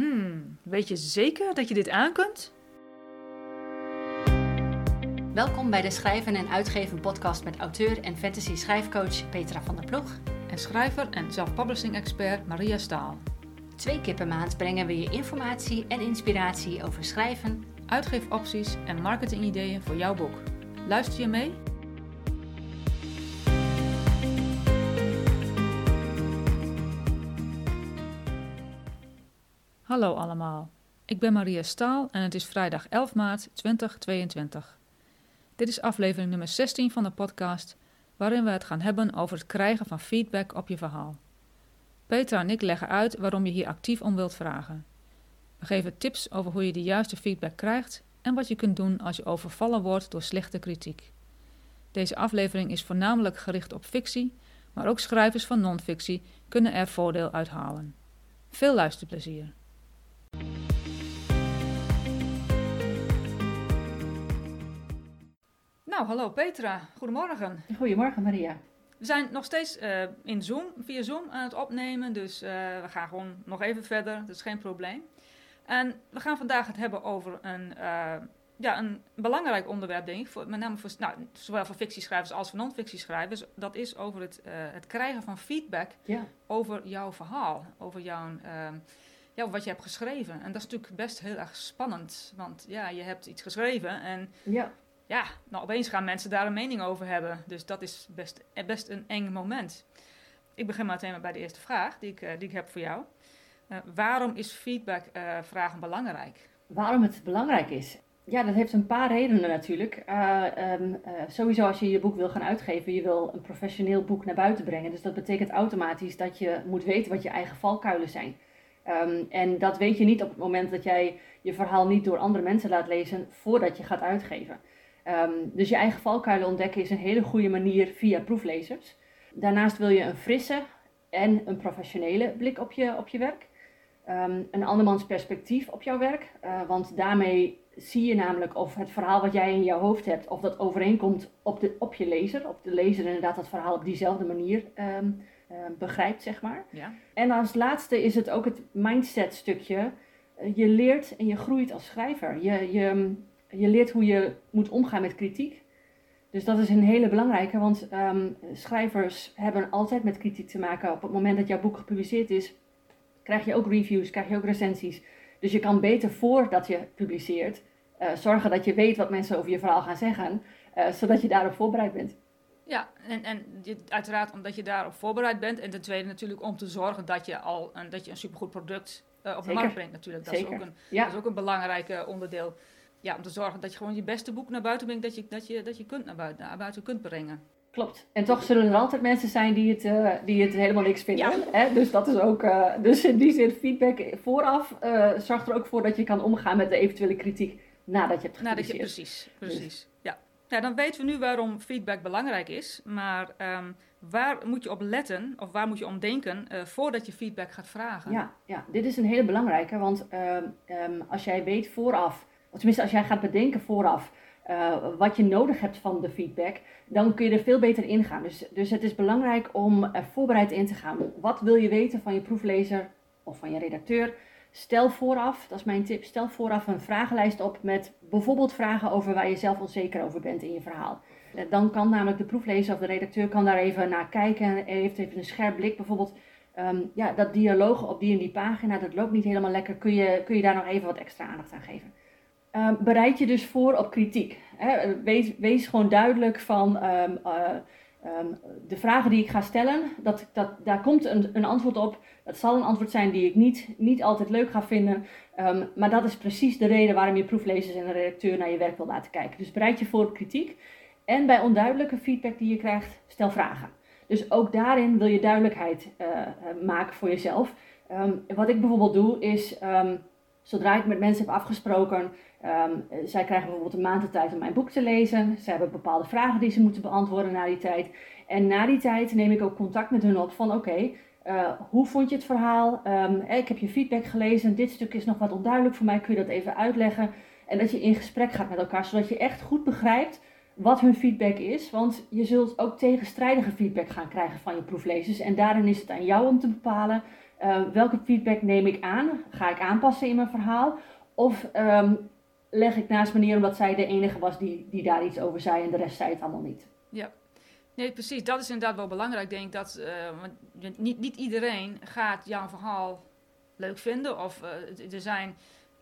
Hmm, weet je zeker dat je dit aan kunt? Welkom bij de Schrijven en Uitgeven podcast met auteur en fantasy schrijfcoach Petra van der Ploeg. En schrijver en self-publishing expert Maria Staal. Twee keer per maand brengen we je informatie en inspiratie over schrijven, Uitgeefopties en marketingideeën voor jouw boek. Luister je mee? Hallo allemaal, ik ben Maria Staal en het is vrijdag 11 maart 2022. Dit is aflevering nummer 16 van de podcast, waarin we het gaan hebben over het krijgen van feedback op je verhaal. Petra en ik leggen uit waarom je hier actief om wilt vragen. We geven tips over hoe je de juiste feedback krijgt en wat je kunt doen als je overvallen wordt door slechte kritiek. Deze aflevering is voornamelijk gericht op fictie, maar ook schrijvers van non-fictie kunnen er voordeel uit halen. Veel luisterplezier! Nou, hallo Petra. Goedemorgen. Goedemorgen Maria. We zijn nog steeds uh, in Zoom, via Zoom aan het opnemen, dus uh, we gaan gewoon nog even verder. Dat is geen probleem. En we gaan vandaag het hebben over een, uh, ja, een belangrijk onderwerp, denk ik, voor, met name voor, nou, zowel voor fictieschrijvers als voor non-fictieschrijvers. Dat is over het, het krijgen van feedback ja. over jouw verhaal, over jouw ja, wat je hebt geschreven. En dat is natuurlijk best heel erg spannend. Want ja, je hebt iets geschreven en ja ja, nou opeens gaan mensen daar een mening over hebben. Dus dat is best, best een eng moment. Ik begin maar meteen bij de eerste vraag die ik, eh, die ik heb voor jou. Uh, waarom is feedback-vragen uh, belangrijk? Waarom het belangrijk is? Ja, dat heeft een paar redenen natuurlijk. Um, sowieso als je je boek wil gaan uitgeven, je wil een professioneel boek naar buiten brengen. Dus dat betekent automatisch dat je moet weten wat je eigen valkuilen zijn. Um, en dat weet je niet op het moment dat jij je verhaal niet door andere mensen laat lezen voordat je gaat uitgeven. Um, dus je eigen valkuilen ontdekken is een hele goede manier via proeflezers. Daarnaast wil je een frisse en een professionele blik op je, op je werk. Um, een andermans perspectief op jouw werk. Uh, want daarmee zie je namelijk of het verhaal wat jij in jouw hoofd hebt, of dat overeenkomt op, de, op je lezer. Of de lezer inderdaad dat verhaal op diezelfde manier um, uh, begrijpt, zeg maar. Ja. En als laatste is het ook het mindset stukje. Uh, je leert en je groeit als schrijver. Je, je, je leert hoe je moet omgaan met kritiek. Dus dat is een hele belangrijke, want um, schrijvers hebben altijd met kritiek te maken. Op het moment dat jouw boek gepubliceerd is, krijg je ook reviews, krijg je ook recensies. Dus je kan beter voordat je publiceert uh, zorgen dat je weet wat mensen over je verhaal gaan zeggen, uh, zodat je daarop voorbereid bent. Ja, en, en uiteraard omdat je daarop voorbereid bent. En ten tweede natuurlijk om te zorgen dat je al een, dat je een supergoed product uh, op de markt brengt natuurlijk. Dat, Zeker. Is ook een, ja. dat is ook een belangrijk onderdeel ja, om te zorgen dat je gewoon je beste boek naar buiten brengt, dat je, dat je, dat je kunt naar, buiten, naar buiten kunt brengen. Klopt. En toch zullen er altijd mensen zijn die het, uh, die het helemaal niks vinden. Ja. Hè? Dus dat is ook, uh, dus in die zin, feedback vooraf uh, zorgt er ook voor dat je kan omgaan met de eventuele kritiek nadat je hebt Nadat je, precies, precies. Dus. Ja. ja, dan weten we nu waarom feedback belangrijk is. Maar um, waar moet je op letten of waar moet je om denken voordat je feedback gaat vragen? Ja, ja, dit is een hele belangrijke, want um, als jij weet vooraf tenminste als jij gaat bedenken vooraf uh, wat je nodig hebt van de feedback, dan kun je er veel beter in gaan. Dus, dus het is belangrijk om er voorbereid in te gaan. Wat wil je weten van je proeflezer of van je redacteur? Stel vooraf, dat is mijn tip, stel vooraf een vragenlijst op met bijvoorbeeld vragen over waar je zelf onzeker over bent in je verhaal. Eh, dan kan namelijk de proeflezer of de redacteur kan daar even naar kijken en heeft even een scherp blik. Bijvoorbeeld, um, ja, dat dialoog op die en die pagina, dat loopt niet helemaal lekker. Kun je, kun je daar nog even wat extra aandacht aan geven? Um, bereid je dus voor op kritiek. Hè? Wees, gewoon duidelijk van um, uh, um, de vragen die ik ga stellen, dat, dat, daar komt een, een, antwoord op. Dat zal een antwoord zijn die ik niet, niet altijd leuk ga vinden. maar dat is precies de reden waarom je proeflezers en de redacteur naar je werk wil laten kijken. Dus bereid je voor op kritiek. En bij onduidelijke feedback die je krijgt, stel vragen. Dus ook daarin wil je duidelijkheid uh, maken voor jezelf. wat ik bijvoorbeeld doe is, zodra ik met mensen heb afgesproken Um, zij krijgen bijvoorbeeld een maand de tijd om mijn boek te lezen. Ze hebben bepaalde vragen die ze moeten beantwoorden na die tijd. En na die tijd neem ik ook contact met hun op van oké, uh, hoe vond je het verhaal? Um, ik heb je feedback gelezen, dit stuk is nog wat onduidelijk voor mij, kun je dat even uitleggen? En dat je in gesprek gaat met elkaar, zodat je echt goed begrijpt wat hun feedback is. Want je zult ook tegenstrijdige feedback gaan krijgen van je proeflezers. En daarin is het aan jou om te bepalen Uh, welke feedback neem ik aan? Ga ik aanpassen in mijn verhaal? Of ehm, leg ik naast me neer omdat zij de enige was die, die daar iets over zei en de rest zei het allemaal niet? Ja, Nee, precies. Dat is inderdaad wel belangrijk, denk ik. Dat, uh, niet, niet iedereen gaat jouw verhaal leuk vinden. Of uh, er zijn...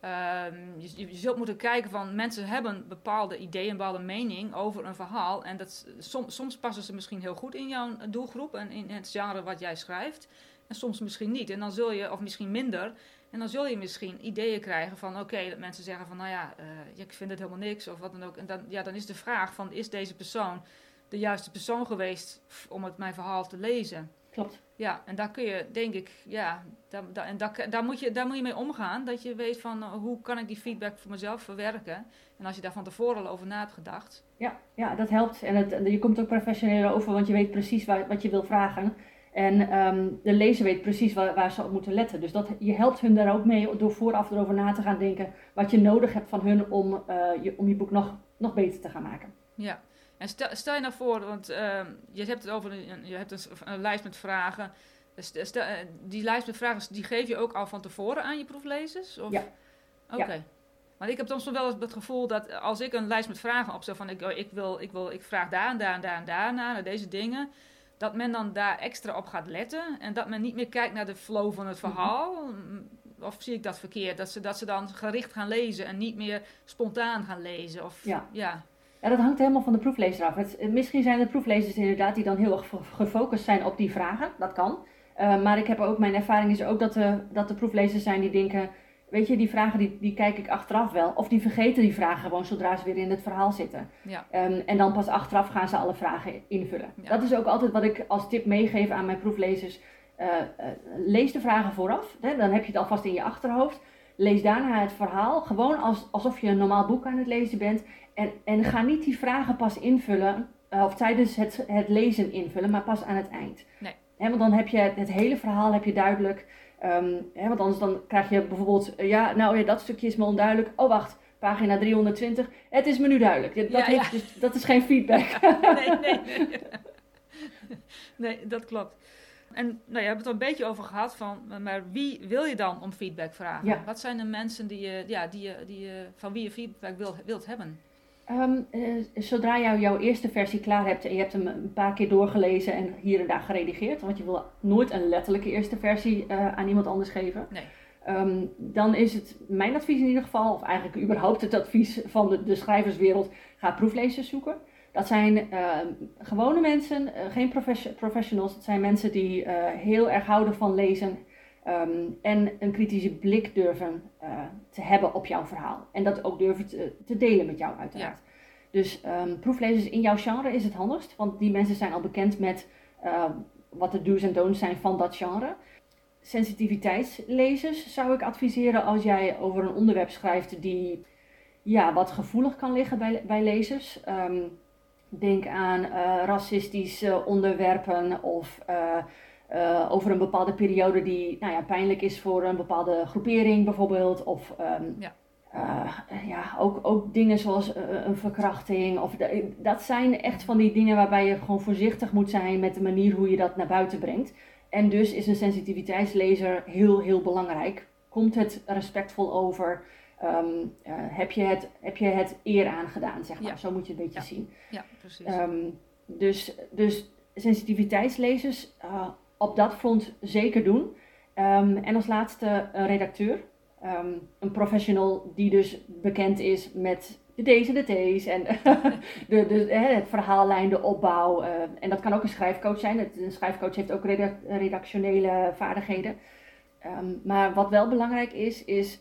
Uh, je, zult moeten kijken van mensen hebben bepaalde ideeën, bepaalde mening over een verhaal. En dat, som, soms passen ze misschien heel goed in jouw doelgroep en in het genre wat jij schrijft. En soms misschien niet. En dan zul je, of misschien minder. En dan zul je misschien ideeën krijgen van oké, dat mensen zeggen van nou ja, uh, ik vind het helemaal niks of wat dan ook. En dan, ja, dan is de vraag van is deze persoon de juiste persoon geweest om het mijn verhaal te lezen. Klopt. Ja, en daar kun je, denk ik, ja, daar, daar, en daar, daar, moet je, daar moet je mee omgaan. Dat je weet van uh, hoe kan ik die feedback voor mezelf verwerken. En als je daar van tevoren al over na hebt gedacht. Ja, ja dat helpt. En het, je komt ook professioneel over, want je weet precies waar, wat je wil vragen. En um, de lezer weet precies waar, waar, ze op moeten letten. Dus dat, je helpt hun daar ook mee door vooraf erover na te gaan denken wat je nodig hebt van hun om, uh, je, om je boek nog, nog beter te gaan maken. Ja, en stel, stel je nou voor, want uh, je hebt het over een, je hebt een, een lijst met vragen. Stel, uh, die lijst met vragen, die geef je ook al van tevoren aan je proeflezers? Of? Ja. Oké. Okay. Ja. Maar ik heb soms wel eens het gevoel dat als ik een lijst met vragen opstel van ik, oh, ik, wil, ik, wil, ik vraag daar en daar en daar en daar naar, naar deze dingen, dat men dan daar extra op gaat letten en dat men niet meer kijkt naar de flow van het verhaal. Mm -hmm. Of zie ik dat verkeerd? Dat ze, dat ze dan gericht gaan lezen en niet meer spontaan gaan lezen? Of, ja. ja. Ja, dat hangt helemaal van de proeflezer af. Het, misschien zijn er proeflezers inderdaad die dan heel erg gefocust zijn op die vragen. Dat kan. Uh, maar ik heb ook, mijn ervaring is ook dat de, dat de proeflezers zijn die denken, weet je, die vragen die, die kijk ik achteraf wel. Of die vergeten die vragen gewoon zodra ze weer in het verhaal zitten. Ja. Um, en dan pas achteraf gaan ze alle vragen invullen. Ja. Dat is ook altijd wat ik als tip meegeef aan mijn proeflezers. Uh, uh, lees de vragen vooraf. Hè? Dan heb je het alvast in je achterhoofd. Lees daarna het verhaal, gewoon als, alsof je een normaal boek aan het lezen bent. En, en ga niet die vragen pas invullen, uh, of tijdens het, het lezen invullen, maar pas aan het eind. Nee. He, want dan heb je het hele verhaal heb je duidelijk. Um, he, want anders dan krijg je bijvoorbeeld, uh, ja, nou ja, dat stukje is me onduidelijk. Oh wacht, pagina 320, het is me nu duidelijk. Dat, ja, heeft, ja. Dus, dat is geen feedback. nee, nee, nee. nee, dat klopt. En nou, je hebt het er een beetje over gehad van, maar wie wil je dan om feedback vragen? Ja. Wat zijn de mensen die je, ja, die je, die je, van wie je feedback wilt, wilt hebben? Um, uh, zodra je jouw eerste versie klaar hebt en je hebt hem een paar keer doorgelezen en hier en daar geredigeerd, want je wil nooit een letterlijke eerste versie uh, aan iemand anders geven. Nee. Um, dan is het mijn advies in ieder geval, of eigenlijk überhaupt het advies van de, de schrijverswereld, ga proeflezers zoeken. Dat zijn uh, gewone mensen, uh, geen profession professionals. Het zijn mensen die heel erg houden van lezen um, en een kritische blik durven te hebben op jouw verhaal. En dat ook durven te, te delen met jou uiteraard. Ja. Dus um, proeflezers in jouw genre is het handigst, want die mensen zijn al bekend met wat de do's en don'ts zijn van dat genre. Sensitiviteitslezers zou ik adviseren als jij over een onderwerp schrijft die ja, wat gevoelig kan liggen bij, bij lezers. Um, Denk aan uh, racistische onderwerpen of uh, uh, over een bepaalde periode die nou ja, pijnlijk is voor een bepaalde groepering bijvoorbeeld. Of um, ja. ja, ook, ook dingen zoals een verkrachting. Of de, dat zijn echt van die dingen waarbij je gewoon voorzichtig moet zijn met de manier hoe je dat naar buiten brengt. En dus is een sensitiviteitslezer heel, heel belangrijk. Komt het respectvol over? Um, uh, heb, je het, heb je het eer aangedaan, zeg maar. Ja. Zo moet je het een beetje Ja. zien. Ja, precies. Um, dus, dus sensitiviteitslezers op dat front zeker doen. Um, en als laatste een redacteur. een professional die dus bekend is met de en de T's en de, de, het verhaallijn, de opbouw. Uh, en dat kan ook een schrijfcoach zijn. Een schrijfcoach heeft ook redac redactionele vaardigheden. maar wat wel belangrijk is, is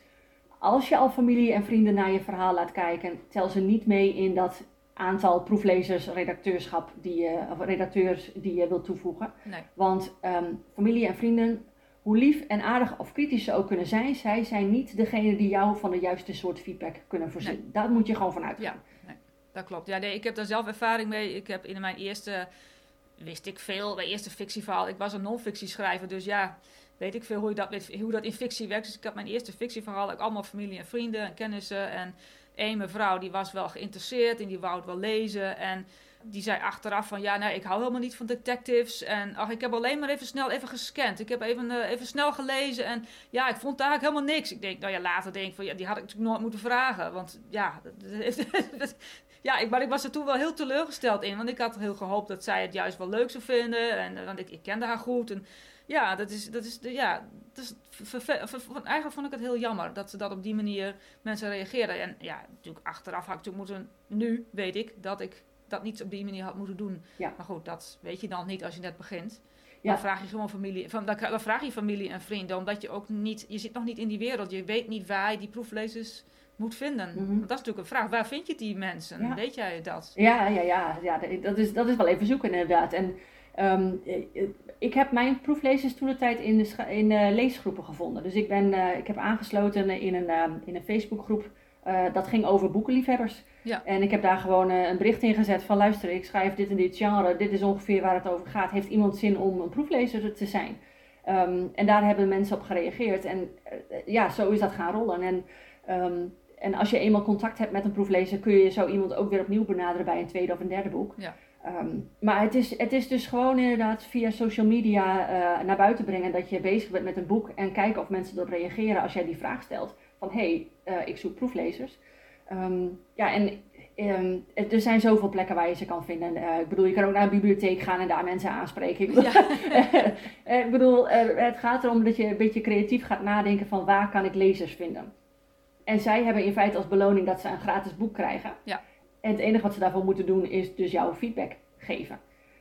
als je al familie en vrienden naar je verhaal laat kijken, tel ze niet mee in dat aantal proeflezers, redacteurschap die je, of redacteurs die je wilt toevoegen. Nee. Want um, familie en vrienden, hoe lief en aardig of kritisch ze ook kunnen zijn, zij zijn niet degene die jou van de juiste soort feedback kunnen voorzien. Nee. Daar moet je gewoon van uitgaan. Ja, nee, dat klopt. Ja, nee, ik heb daar zelf ervaring mee. Ik heb in mijn eerste, wist ik veel, mijn eerste fictieverhaal, ik was een non-fictie schrijver, dus ja, weet ik veel hoe, dat, hoe dat in fictie werkt. Dus ik had mijn eerste fictieverhaal, ook allemaal familie en vrienden en kennissen. En één mevrouw die was wel geïnteresseerd en die wou het wel lezen. En die zei achteraf van ja, nou, ik hou helemaal niet van detectives. En ach, ik heb alleen maar even snel even gescand. Ik heb even, eh, even snel gelezen. En ja, ik vond daar eigenlijk helemaal niks. Ik denk, nou ja, later denk ik van ja, die had ik natuurlijk nooit moeten vragen. Want ja, ja ik, maar ik was er toen wel heel teleurgesteld in. Want ik had heel gehoopt dat zij het juist wel leuk zou vinden. En want ik, ik kende haar goed. En ja, dat is, dat is, ja, dat is eigenlijk vond ik het heel jammer dat ze dat op die manier mensen reageerden. En ja, natuurlijk achteraf had ik natuurlijk moeten, nu weet ik dat ik dat niet op die manier had moeten doen. Ja. Maar goed, dat weet je dan niet als je net begint. Ja. Dan vraag je gewoon familie, van, dan, dan vraag je familie en vrienden, omdat je ook niet, je zit nog niet in die wereld, je weet niet waar je die proeflezers moet vinden. Mhm. Dat is natuurlijk een vraag. Waar vind je die mensen? Weet jij dat? Ja, ja, ja, ja dat, is, dat is wel even zoeken inderdaad. En ehm, ik heb mijn proeflezers toen de tijd in, de in uh, leesgroepen gevonden. Dus ik, ben, uh, ik heb aangesloten in een, uh, in een Facebookgroep. dat ging over boekenliefhebbers. Ja. En ik heb daar gewoon een bericht in gezet van luister, ik schrijf dit en dit genre. Dit is ongeveer waar het over gaat. Heeft iemand zin om een proeflezer te zijn? Um, en daar hebben mensen op gereageerd. En ja, zo is dat gaan rollen. En, um, en als je eenmaal contact hebt met een proeflezer, kun je zo iemand ook weer opnieuw benaderen bij een tweede of een derde boek. Ja. Ehm, maar het is, het is dus gewoon inderdaad via social media uh, naar buiten brengen dat je bezig bent met een boek en kijken of mensen erop reageren als jij die vraag stelt. Van hé, hey, uh, ik zoek proeflezers. Um, ja, en um, er zijn zoveel plekken waar je ze kan vinden. Uh, ik bedoel, je kan ook naar een bibliotheek gaan en daar mensen aanspreken. Ja. ik bedoel het gaat erom dat je een beetje creatief gaat nadenken van waar kan ik lezers vinden. En zij hebben in feite als beloning dat ze een gratis boek krijgen. Ja. En het enige wat ze daarvoor moeten doen is dus jouw feedback geven.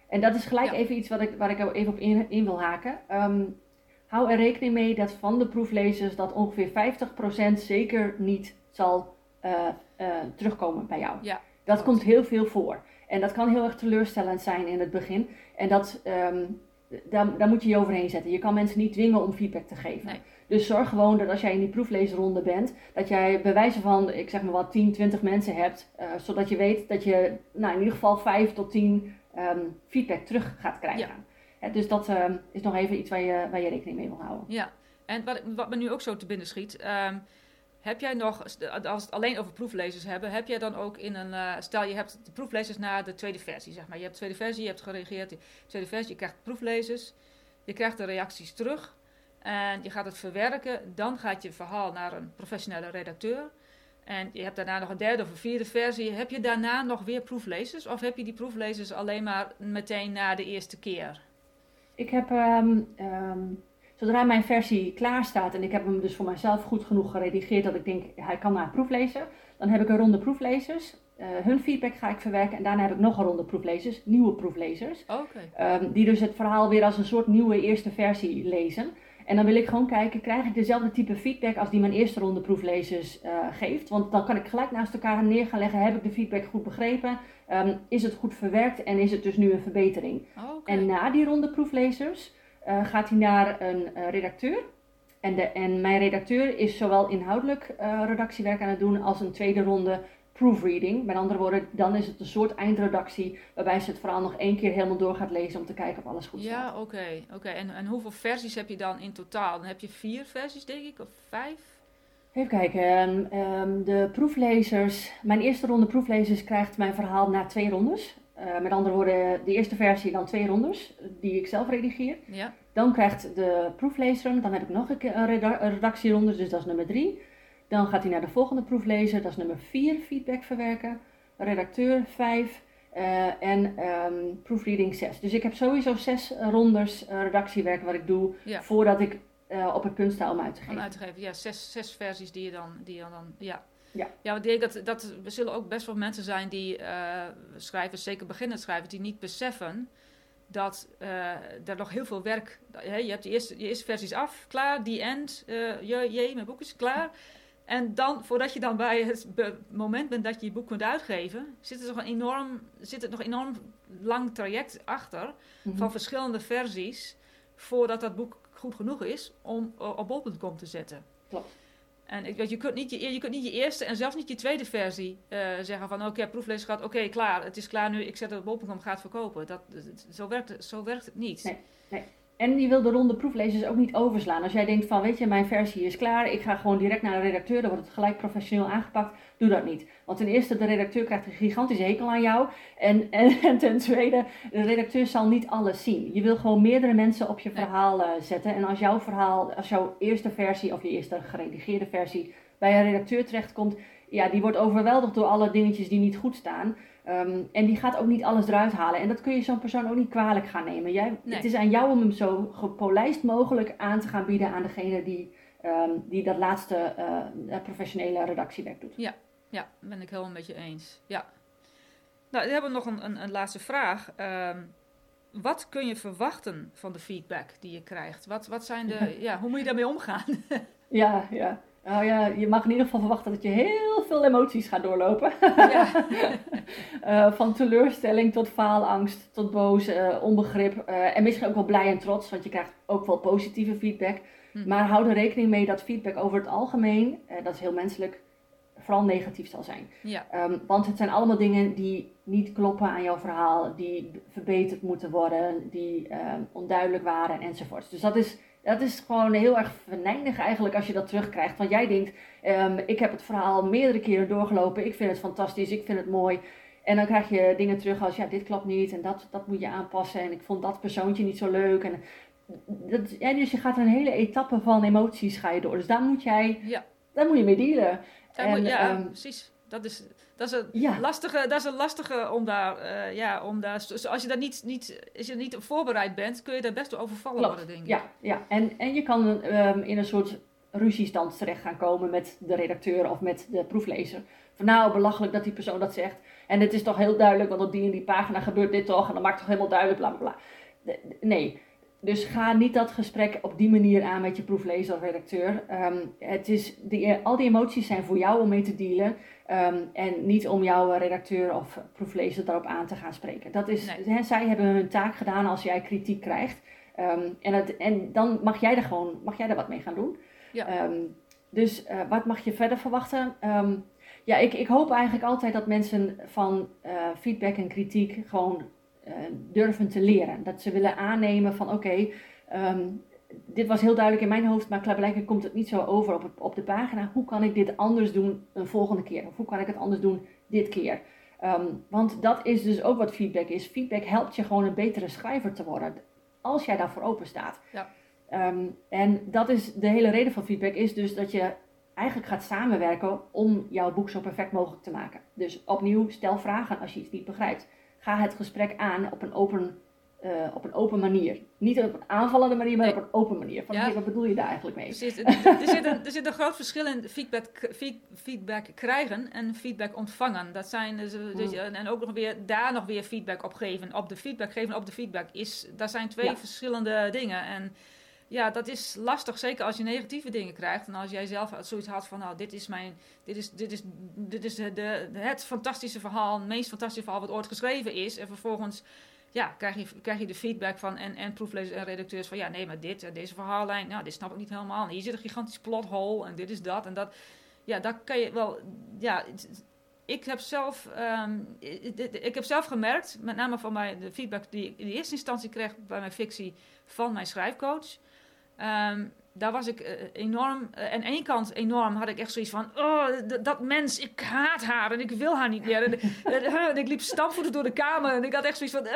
En dat is gelijk even iets wat ik, waar ik even op in, in wil haken. Um, hou er rekening mee dat van de proeflezers dat ongeveer 50% zeker niet zal uh, uh, terugkomen bij jou. Ja, dat komt heel veel voor. En dat kan heel erg teleurstellend zijn in het begin. En dat, um, daar, daar moet je je overheen zetten. Je kan mensen niet dwingen om feedback te geven. Nee. Dus zorg gewoon dat als jij in die proefleesronde bent, dat jij bij wijze van, ik zeg maar wat, 10, 20 mensen hebt. Uh, zodat je weet dat je nou, in ieder geval 5 tot 10 um, ehm, feedback terug gaat krijgen. Ja. dus dat um, is nog even iets waar je, waar je rekening mee wil houden. Ja, en wat, wat me nu ook zo te binnen schiet. Um, heb jij nog, als het alleen over proeflezers hebben, heb jij dan ook in een, uh, stel je hebt de proeflezers naar de tweede versie, zeg maar. Je hebt de tweede versie, je hebt gereageerd, de tweede versie, je krijgt proeflezers, je krijgt de reacties terug. En je gaat het verwerken. Dan gaat je verhaal naar een professionele redacteur. En je hebt daarna nog een derde of een vierde versie. Heb je daarna nog weer proeflezers? Of heb je die proeflezers alleen maar meteen na de eerste keer? Ik heb, um, um, zodra mijn versie klaar staat en ik heb hem dus voor mijzelf goed genoeg geredigeerd dat ik denk hij kan naar proeflezen, dan heb ik een ronde proeflezers. Uh, hun feedback ga ik verwerken en daarna heb ik nog een ronde proeflezers, nieuwe proeflezers. Okay. Um, die dus het verhaal weer als een soort nieuwe eerste versie lezen. En dan wil ik gewoon kijken, krijg ik dezelfde type feedback als die mijn eerste ronde proeflezers uh, geeft? Want dan kan ik gelijk naast elkaar neer gaan leggen, heb ik de feedback goed begrepen? Um, is het goed verwerkt en is het dus nu een verbetering? Okay. En na die ronde proeflezers uh, gaat hij naar een uh, redacteur. En, de, en mijn redacteur is zowel inhoudelijk redactiewerk aan het doen als een tweede ronde proofreading. Met andere woorden, dan is het een soort eindredactie waarbij ze het verhaal nog één keer helemaal door gaat lezen om te kijken of alles goed staat. Ja, oké. oké. En, en hoeveel versies heb je dan in totaal? Dan heb je vier versies, denk ik, of vijf? Even kijken. Um, de proeflezers, mijn eerste ronde proeflezers krijgt mijn verhaal na twee rondes. Uh, met andere woorden, de eerste versie dan twee rondes, die ik zelf redigeer. Ja. Dan krijgt de proeflezer, dan heb ik nog een redactieronde, dus dat is nummer drie. Dan gaat hij naar de volgende proeflezer, dat is nummer 4, feedback verwerken. Redacteur 5 uh, eh, en um, proofreading 6. Dus ik heb sowieso zes rondes uh, redactiewerk wat ik doe voordat ik uh, op het punt sta om uit te geven. Om uit te geven, ja, zes, zes versies die je dan, die je dan ja. Ja, ja want ik denk dat, dat er zullen ook best wel mensen zijn die schrijvers, zeker beginnend schrijvers, die niet beseffen dat er nog heel veel werk. je hebt de eerste, je eerste versies af, klaar, die end, je, je, mijn boek is klaar. En dan, voordat je dan bij het moment bent dat je je boek kunt uitgeven, zit er nog een enorm, zit er nog een enorm lang traject achter mhm. van verschillende versies voordat dat boek goed genoeg is om op bol.com te zetten. Klopt. En ik, je, kunt niet je, je kunt niet je eerste en zelfs niet je tweede versie uh, zeggen van oké, okay, proeflezer gaat, oké, klaar, het is klaar nu, ik zet het op bol.com, gaat verkopen. Dat, zo, werkt, zo werkt het niet. Nee, nee. En je wil de ronde proeflezers ook niet overslaan. Als jij denkt van, weet je, mijn versie is klaar, ik ga gewoon direct naar de redacteur, dan wordt het gelijk professioneel aangepakt. Doe dat niet. Want ten eerste, de redacteur krijgt een gigantische hekel aan jou. En, en, ten tweede, de redacteur zal niet alles zien. Je wil gewoon meerdere mensen op je verhaal uh, zetten. En als jouw verhaal, als jouw eerste versie of je eerste geredigeerde versie bij een redacteur terechtkomt, ja, die wordt overweldigd door alle dingetjes die niet goed staan. Ehm, en die gaat ook niet alles eruit halen. En dat kun je zo'n persoon ook niet kwalijk gaan nemen. Jij, Het is aan jou om hem zo gepolijst mogelijk aan te gaan bieden aan degene die, ehm, die dat laatste uh, professionele redactiewerk doet. Ja, ja, ben ik helemaal met je eens. Ja. Nou, we hebben nog een, een, een laatste vraag. Ehm, wat kun je verwachten van de feedback die je krijgt? Wat, wat zijn de, ja, hoe moet je daarmee omgaan? ja, ja. Nou ja, je mag in ieder geval verwachten dat je heel veel emoties gaat doorlopen. Ja. uh, van teleurstelling tot faalangst, tot boos, uh, onbegrip. Uh, en misschien ook wel blij en trots, want je krijgt ook wel positieve feedback. Hm. Maar hou er rekening mee dat feedback over het algemeen, dat is heel menselijk, vooral negatief zal zijn. Ja. Um, want het zijn allemaal dingen die niet kloppen aan jouw verhaal, die verbeterd moeten worden, die onduidelijk waren enzovoorts. Dus dat is dat is gewoon heel erg venijnig eigenlijk als je dat terugkrijgt. Want jij denkt, um, ik heb het verhaal meerdere keren doorgelopen, ik vind het fantastisch, ik vind het mooi. En dan krijg je dingen terug als, ja, dit klopt niet en dat, dat moet je aanpassen. En ik vond dat persoontje niet zo leuk. En dat, ja, dus je gaat een hele etappe van emoties ga je door. Dus daar moet jij, ja. daar moet je mee dealen. En, ja, um, precies. Dat is, dat is een lastige, dat is een lastige om daar, uh, ja, om daar, als je daar niet, niet, als je niet voorbereid bent, kun je daar best wel overvallen worden, denk ik. Ja, ja. En, en je kan um, in een soort ruziestand terecht gaan komen met de redacteur of met de proeflezer. Van nou, belachelijk dat die persoon dat zegt. En het is toch heel duidelijk, want op die en die pagina gebeurt dit toch. En dan maakt toch helemaal duidelijk, bla bla bla. Nee, dus ga niet dat gesprek op die manier aan met je proeflezer of redacteur. Um, het is die, al die emoties zijn voor jou om mee te dealen. Um, en niet om jouw redacteur of proeflezer daarop aan te gaan spreken. Dat is, nee. zij hebben hun taak gedaan als jij kritiek krijgt. Um, en, het, en dan mag jij er gewoon mag jij er wat mee gaan doen. Ja. dus uh, wat mag je verder verwachten? ja, ik, ik hoop eigenlijk altijd dat mensen van uh, feedback en kritiek gewoon durven te leren. Dat ze willen aannemen van oké, okay, um, dit was heel duidelijk in mijn hoofd, maar blijkbaar komt het niet zo over op, op de pagina. Hoe kan ik dit anders doen een volgende keer? Of hoe kan ik het anders doen dit keer? Um, want dat is dus ook wat feedback is. Feedback helpt je gewoon een betere schrijver te worden. Als jij daarvoor open staat. Ja. Um, en dat is de hele reden van feedback, is dus dat je eigenlijk gaat samenwerken om jouw boek zo perfect mogelijk te maken. Dus opnieuw, stel vragen als je iets niet begrijpt ga het gesprek aan op een open, uh, op een open manier. Niet op een aanvallende manier, maar op een open manier. Van, ja. wat bedoel je daar eigenlijk mee? Precies. er, zit een, er zit een groot verschil in feedback, feedback krijgen en feedback ontvangen. Dat zijn, dus, dus, mm. en ook nog weer daar nog weer feedback op geven. Op de feedback geven, op de feedback. Is, dat zijn twee verschillende dingen. En ja, dat is lastig, zeker als je negatieve dingen krijgt. En als jij zelf zoiets had van, nou, dit is mijn, dit is, dit is, dit is de, het fantastische verhaal, het meest fantastische verhaal wat ooit geschreven is. En vervolgens, ja, krijg je, krijg je de feedback van en, en proeflezers en redacteurs van, ja, nee, maar dit, deze verhaallijn, nou, dit snap ik niet helemaal. hier zit een gigantisch plothole en dit is dat en dat. Ja, dat kan je wel, ja, ik heb zelf, um, ik heb zelf gemerkt, met name van mij, de feedback die ik in eerste instantie kreeg bij mijn fictie van mijn schrijfcoach Um, daar was ik uh, enorm, uh, aan één kant enorm had ik echt zoiets van, oh, dat mens, ik haat haar en ik wil haar niet meer. En, en ik liep stampvoeten door de kamer en ik had echt zoiets van,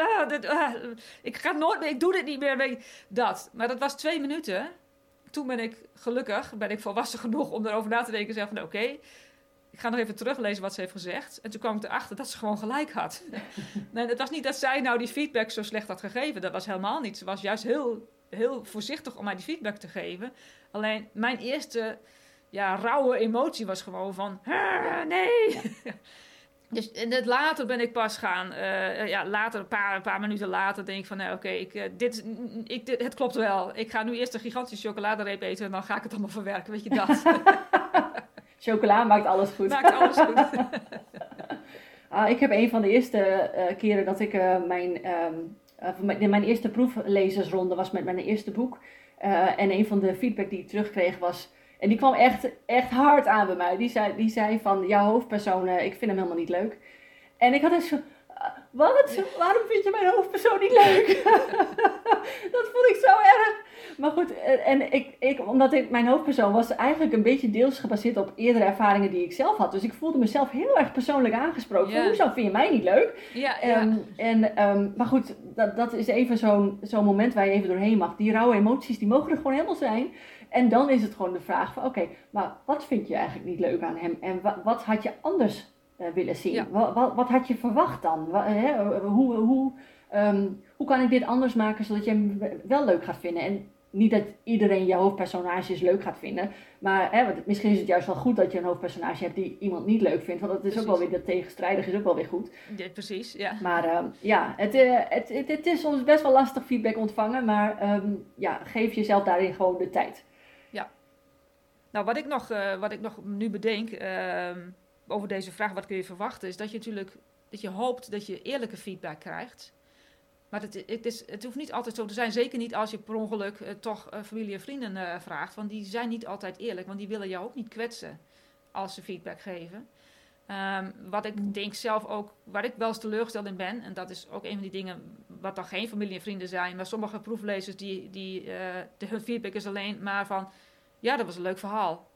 ik ga nooit meer, ik doe dit niet meer. Dat. Maar dat was twee minuten. Toen ben ik gelukkig, ben ik volwassen genoeg om erover na te denken en zeggen van, oké, ga nog even teruglezen wat ze heeft gezegd. En toen kwam ik erachter dat ze gewoon gelijk had. nee, het was niet dat zij nou die feedback zo slecht had gegeven. Dat was helemaal niet. Ze was juist heel heel voorzichtig om mij die feedback te geven. Alleen mijn eerste ja, rauwe emotie was gewoon van, nee. Dus en het later ben ik pas gaan, uh, ja, later, een paar, een paar minuten later, denk ik van, nou, oké, ik, uh, dit, ik, dit, het klopt wel. Ik ga nu eerst een gigantische chocoladereep eten en dan ga ik het allemaal verwerken, weet je dat? Chocola maakt alles goed. Maakt alles goed. uh, ik heb een van de eerste uh, keren dat ik mijn um, uh, mijn eerste proeflezersronde was met mijn eerste boek. En een van de feedback die ik terugkreeg was. En die kwam echt, echt hard aan bij mij. Die zei, die zei van, jouw hoofdpersoon, ik vind hem helemaal niet leuk. En ik had eens zo, wat? Waarom vind je mijn hoofdpersoon niet leuk? dat vond ik zo erg. Maar goed, eh, en ik, ik, omdat ik, mijn hoofdpersoon was eigenlijk een beetje deels gebaseerd op eerdere ervaringen die ik zelf had. Dus ik voelde mezelf heel erg persoonlijk aangesproken. Hoezo vind je mij niet leuk? Ja. Ehm, en, ehm, maar goed, dat, dat is even zo'n zo'n moment waar je even doorheen mag. Die rauwe emoties, die mogen er gewoon helemaal zijn. En dan is het gewoon de vraag van, oké, maar wat vind je eigenlijk niet leuk aan hem? En wa- wat had je anders eh, willen zien? Ja. Wa- wa- wat had je verwacht dan? Hè, hoe, hoe, ehm, hoe kan ik dit anders maken zodat je hem wel leuk gaat vinden? En niet dat iedereen je hoofdpersonages leuk gaat vinden. Maar hè, want misschien is het juist wel goed dat je een hoofdpersonage hebt die iemand niet leuk vindt. Want dat is ook wel weer, dat tegenstrijdig is ook wel weer goed. Ja, precies, ja. Maar ehm, ja, het, eh, het, het, het is soms best wel lastig feedback ontvangen. Maar ehm, ja, geef jezelf daarin gewoon de tijd. Nou, wat ik nog, eh, wat ik nog nu bedenk ehm, over deze vraag, wat kun je verwachten, is dat je natuurlijk dat je hoopt dat je eerlijke feedback krijgt. Maar het, het, is, het hoeft niet altijd zo te zijn. Zeker niet als je per ongeluk eh, toch eh, familie en vrienden eh, vraagt. Want die zijn niet altijd eerlijk. Want die willen jou ook niet kwetsen als ze feedback geven. Ehm, wat ik denk zelf ook, waar ik wel eens teleurgesteld in ben. En dat is ook een van die dingen wat dan geen familie en vrienden zijn. Maar sommige proeflezers die, die de, hun feedback is alleen maar van... Ja, dat was een leuk verhaal.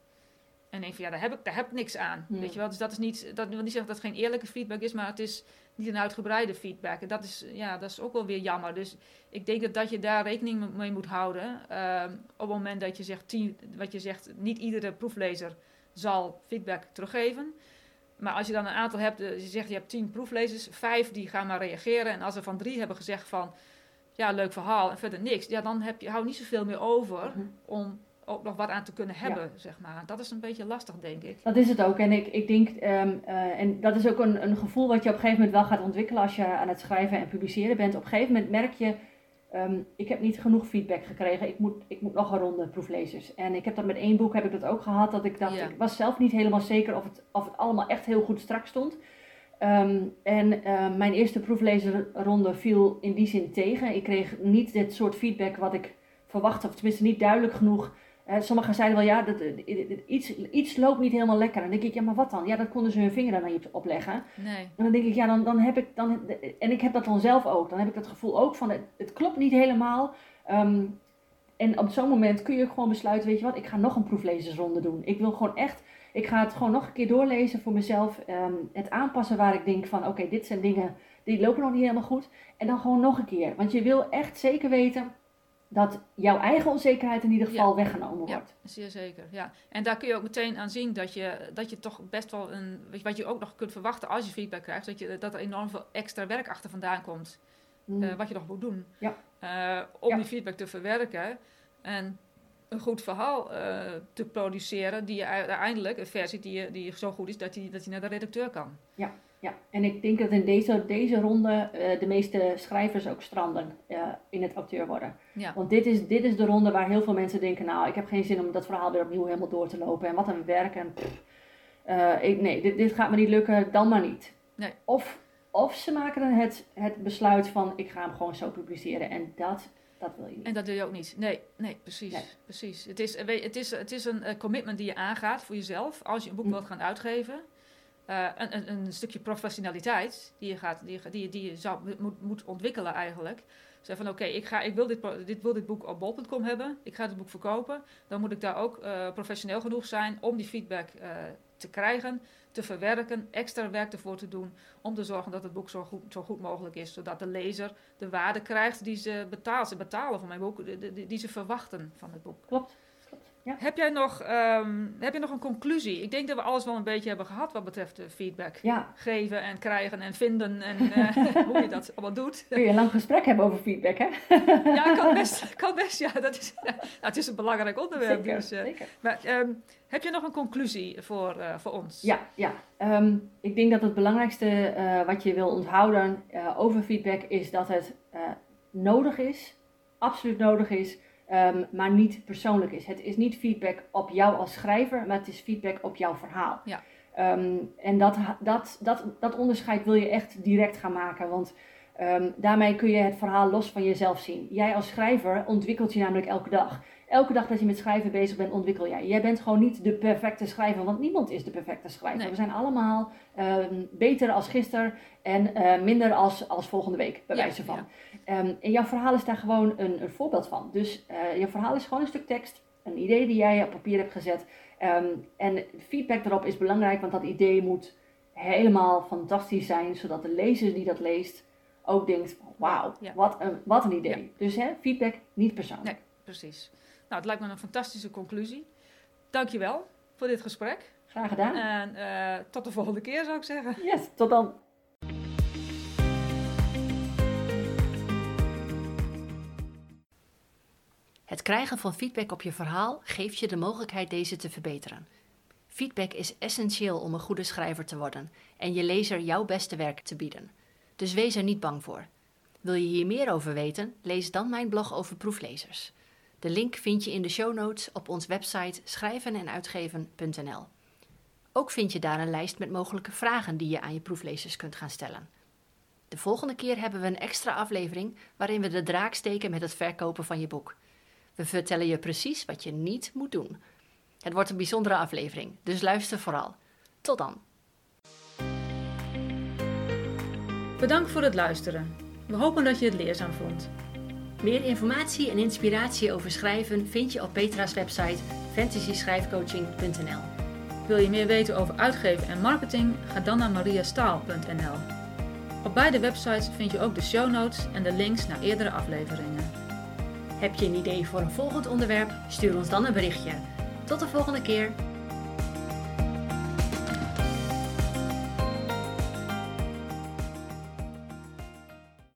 En denk van ja, daar heb ik, daar heb ik niks aan. Weet je wel? Dus dat is niet, dat wil niet zeggen dat het geen eerlijke feedback is, maar het is niet een uitgebreide feedback. En dat is, ja, dat is ook wel weer jammer. Dus ik denk dat, dat je daar rekening mee moet houden. Ehm, op het moment dat je zegt, tien, wat je zegt, niet iedere proeflezer zal feedback teruggeven. Maar als je dan een aantal hebt, eh, je zegt je hebt tien proeflezers, vijf die gaan maar reageren. En als er van drie hebben gezegd van, ja, leuk verhaal en verder niks. Ja, dan heb je, hou niet zoveel meer over Mhm. om ook nog wat aan te kunnen hebben, zeg maar. Dat is een beetje lastig, denk ik. Dat is het ook. En ik, ik denk, ehm, eh, en dat is ook een, een gevoel wat je op een gegeven moment wel gaat ontwikkelen als je aan het schrijven en publiceren bent. Op een gegeven moment merk je, ehm, ik heb niet genoeg feedback gekregen. Ik moet, ik moet nog een ronde proeflezers. En ik heb dat met één boek heb ik dat ook gehad. Dat ik dacht, Ja. ik was zelf niet helemaal zeker of het, of het allemaal echt heel goed strak stond. Ehm, en mijn eerste proeflezerronde viel in die zin tegen. Ik kreeg niet dit soort feedback wat ik verwachtte, of tenminste niet duidelijk genoeg. Sommigen zeiden wel, ja, dat, eh, iets, iets loopt niet helemaal lekker. En dan denk ik, ja, maar wat dan? Ja, dat konden ze hun vinger dan niet opleggen. Nee. En dan denk ik, ja, dan, dan heb ik dan, en ik heb dat dan zelf ook. Dan heb ik dat gevoel ook van, het, het klopt niet helemaal. Ehm, en op zo'n moment kun je gewoon besluiten, weet je wat, ik ga nog een proeflezersronde doen. Ik wil gewoon echt, ik ga het gewoon nog een keer doorlezen voor mezelf. ehm, het aanpassen waar ik denk van, oké, dit zijn dingen, die lopen nog niet helemaal goed. En dan gewoon nog een keer. Want je wil echt zeker weten dat jouw eigen onzekerheid in ieder geval weggenomen Ja, wordt. zeer zeker. Ja. En daar kun je ook meteen aan zien dat je, dat je toch best wel een. Wat je ook nog kunt verwachten als je feedback krijgt, dat, je, dat er enorm veel extra werk achter vandaan komt. Mm. eh, wat je nog moet doen. Ja. Eh, om Ja. die feedback te verwerken en een goed verhaal eh, te produceren, die je uiteindelijk, een versie die, je, die zo goed is dat die, dat die naar de redacteur kan. Ja, en ik denk dat in deze, deze ronde eh, de meeste schrijvers ook stranden eh, in het auteur worden. Ja. Want dit is, dit is de ronde waar heel veel mensen denken, nou, ik heb geen zin om dat verhaal weer opnieuw helemaal door te lopen. En wat een werk. En pff, eh, ik, nee, dit, dit gaat me niet lukken, dan maar niet. Nee. Of, of ze maken dan het, het besluit van, ik ga hem gewoon zo publiceren. En dat, dat wil je niet. En dat doe je ook niet. Nee, nee, precies. Nee. precies. Het, is, het, is, het is een commitment die je aangaat voor jezelf als je een boek Mm. wilt gaan uitgeven. Eh, een, een, een stukje professionaliteit die je, gaat, die die die je zou, moet, moet ontwikkelen eigenlijk. Zeg van oké, ik ga ik wil dit, dit, wil dit boek op bol.com hebben. Ik ga dit boek verkopen. Dan moet ik daar ook eh, professioneel genoeg zijn om die feedback eh, te krijgen, te verwerken, extra werk ervoor te doen. Om te zorgen dat het boek zo goed, zo goed mogelijk is. Zodat de lezer de waarde krijgt die ze betaalt. Ze betalen voor mijn boek, de- die ze verwachten van het boek. Klopt. Ja. Heb jij nog, ehm, heb je nog een conclusie? Ik denk dat we alles wel een beetje hebben gehad wat betreft eh, feedback. Ja, Geven en krijgen en vinden en eh, hoe je dat allemaal doet. kun je een lang gesprek hebben over feedback, hè? Ja, kan best. Kan best ja, dat is, nou, het is een belangrijk onderwerp. Zeker, Dus, eh, zeker. maar, ehm, heb je nog een conclusie voor, voor ons? Ja, ja. Ehm, ik denk dat het belangrijkste wat je wil onthouden over feedback is dat het nodig is, absoluut nodig is, ehm, maar niet persoonlijk is. Het is niet feedback op jou als schrijver, maar het is feedback op jouw verhaal. Ja. Ehm, en dat, dat, dat, dat onderscheid wil je echt direct gaan maken, want ehm, daarmee kun je het verhaal los van jezelf zien. Jij als schrijver ontwikkelt je namelijk elke dag. Elke dag dat je met schrijven bezig bent, ontwikkel jij. Jij bent gewoon niet de perfecte schrijver, want niemand is de perfecte schrijver. Nee. We zijn allemaal ehm, beter als gisteren en eh, minder als, als volgende week, bij Ja, wijze van. ja. Ehm, en jouw verhaal is daar gewoon een, een voorbeeld van. Dus eh jouw verhaal is gewoon een stuk tekst, een idee die jij op papier hebt gezet. Ehm, en feedback erop is belangrijk, want dat idee moet helemaal fantastisch zijn, zodat de lezer die dat leest ook denkt, wauw, Ja. wat, een, wat een idee. Dus hè, feedback niet persoonlijk. Nee, precies. Nou, het lijkt me een fantastische conclusie. Dankjewel voor dit gesprek. Graag gedaan. En eh, tot de volgende keer zou ik zeggen. Yes, tot dan. Het krijgen van feedback op je verhaal geeft je de mogelijkheid deze te verbeteren. Feedback is essentieel om een goede schrijver te worden en je lezer jouw beste werk te bieden. Dus wees er niet bang voor. Wil je hier meer over weten? Lees dan mijn blog over proeflezers. De link vind je in de show notes op ons website schrijvenenuitgeven.nl. Ook vind je daar een lijst met mogelijke vragen die je aan je proeflezers kunt gaan stellen. De volgende keer hebben we een extra aflevering waarin we de draak steken met het verkopen van je boek. We vertellen je precies wat je niet moet doen. Het wordt een bijzondere aflevering, dus luister vooral. Tot dan. Bedankt voor het luisteren. We hopen dat je het leerzaam vond. Meer informatie en inspiratie over schrijven vind je op Petra's website fantasyschrijfcoaching.nl. Wil je meer weten over uitgeven en marketing? Ga dan naar mariastaal.nl. Op beide websites vind je ook de show notes en de links naar eerdere afleveringen. Heb je een idee voor een volgend onderwerp? Stuur ons dan een berichtje. Tot de volgende keer.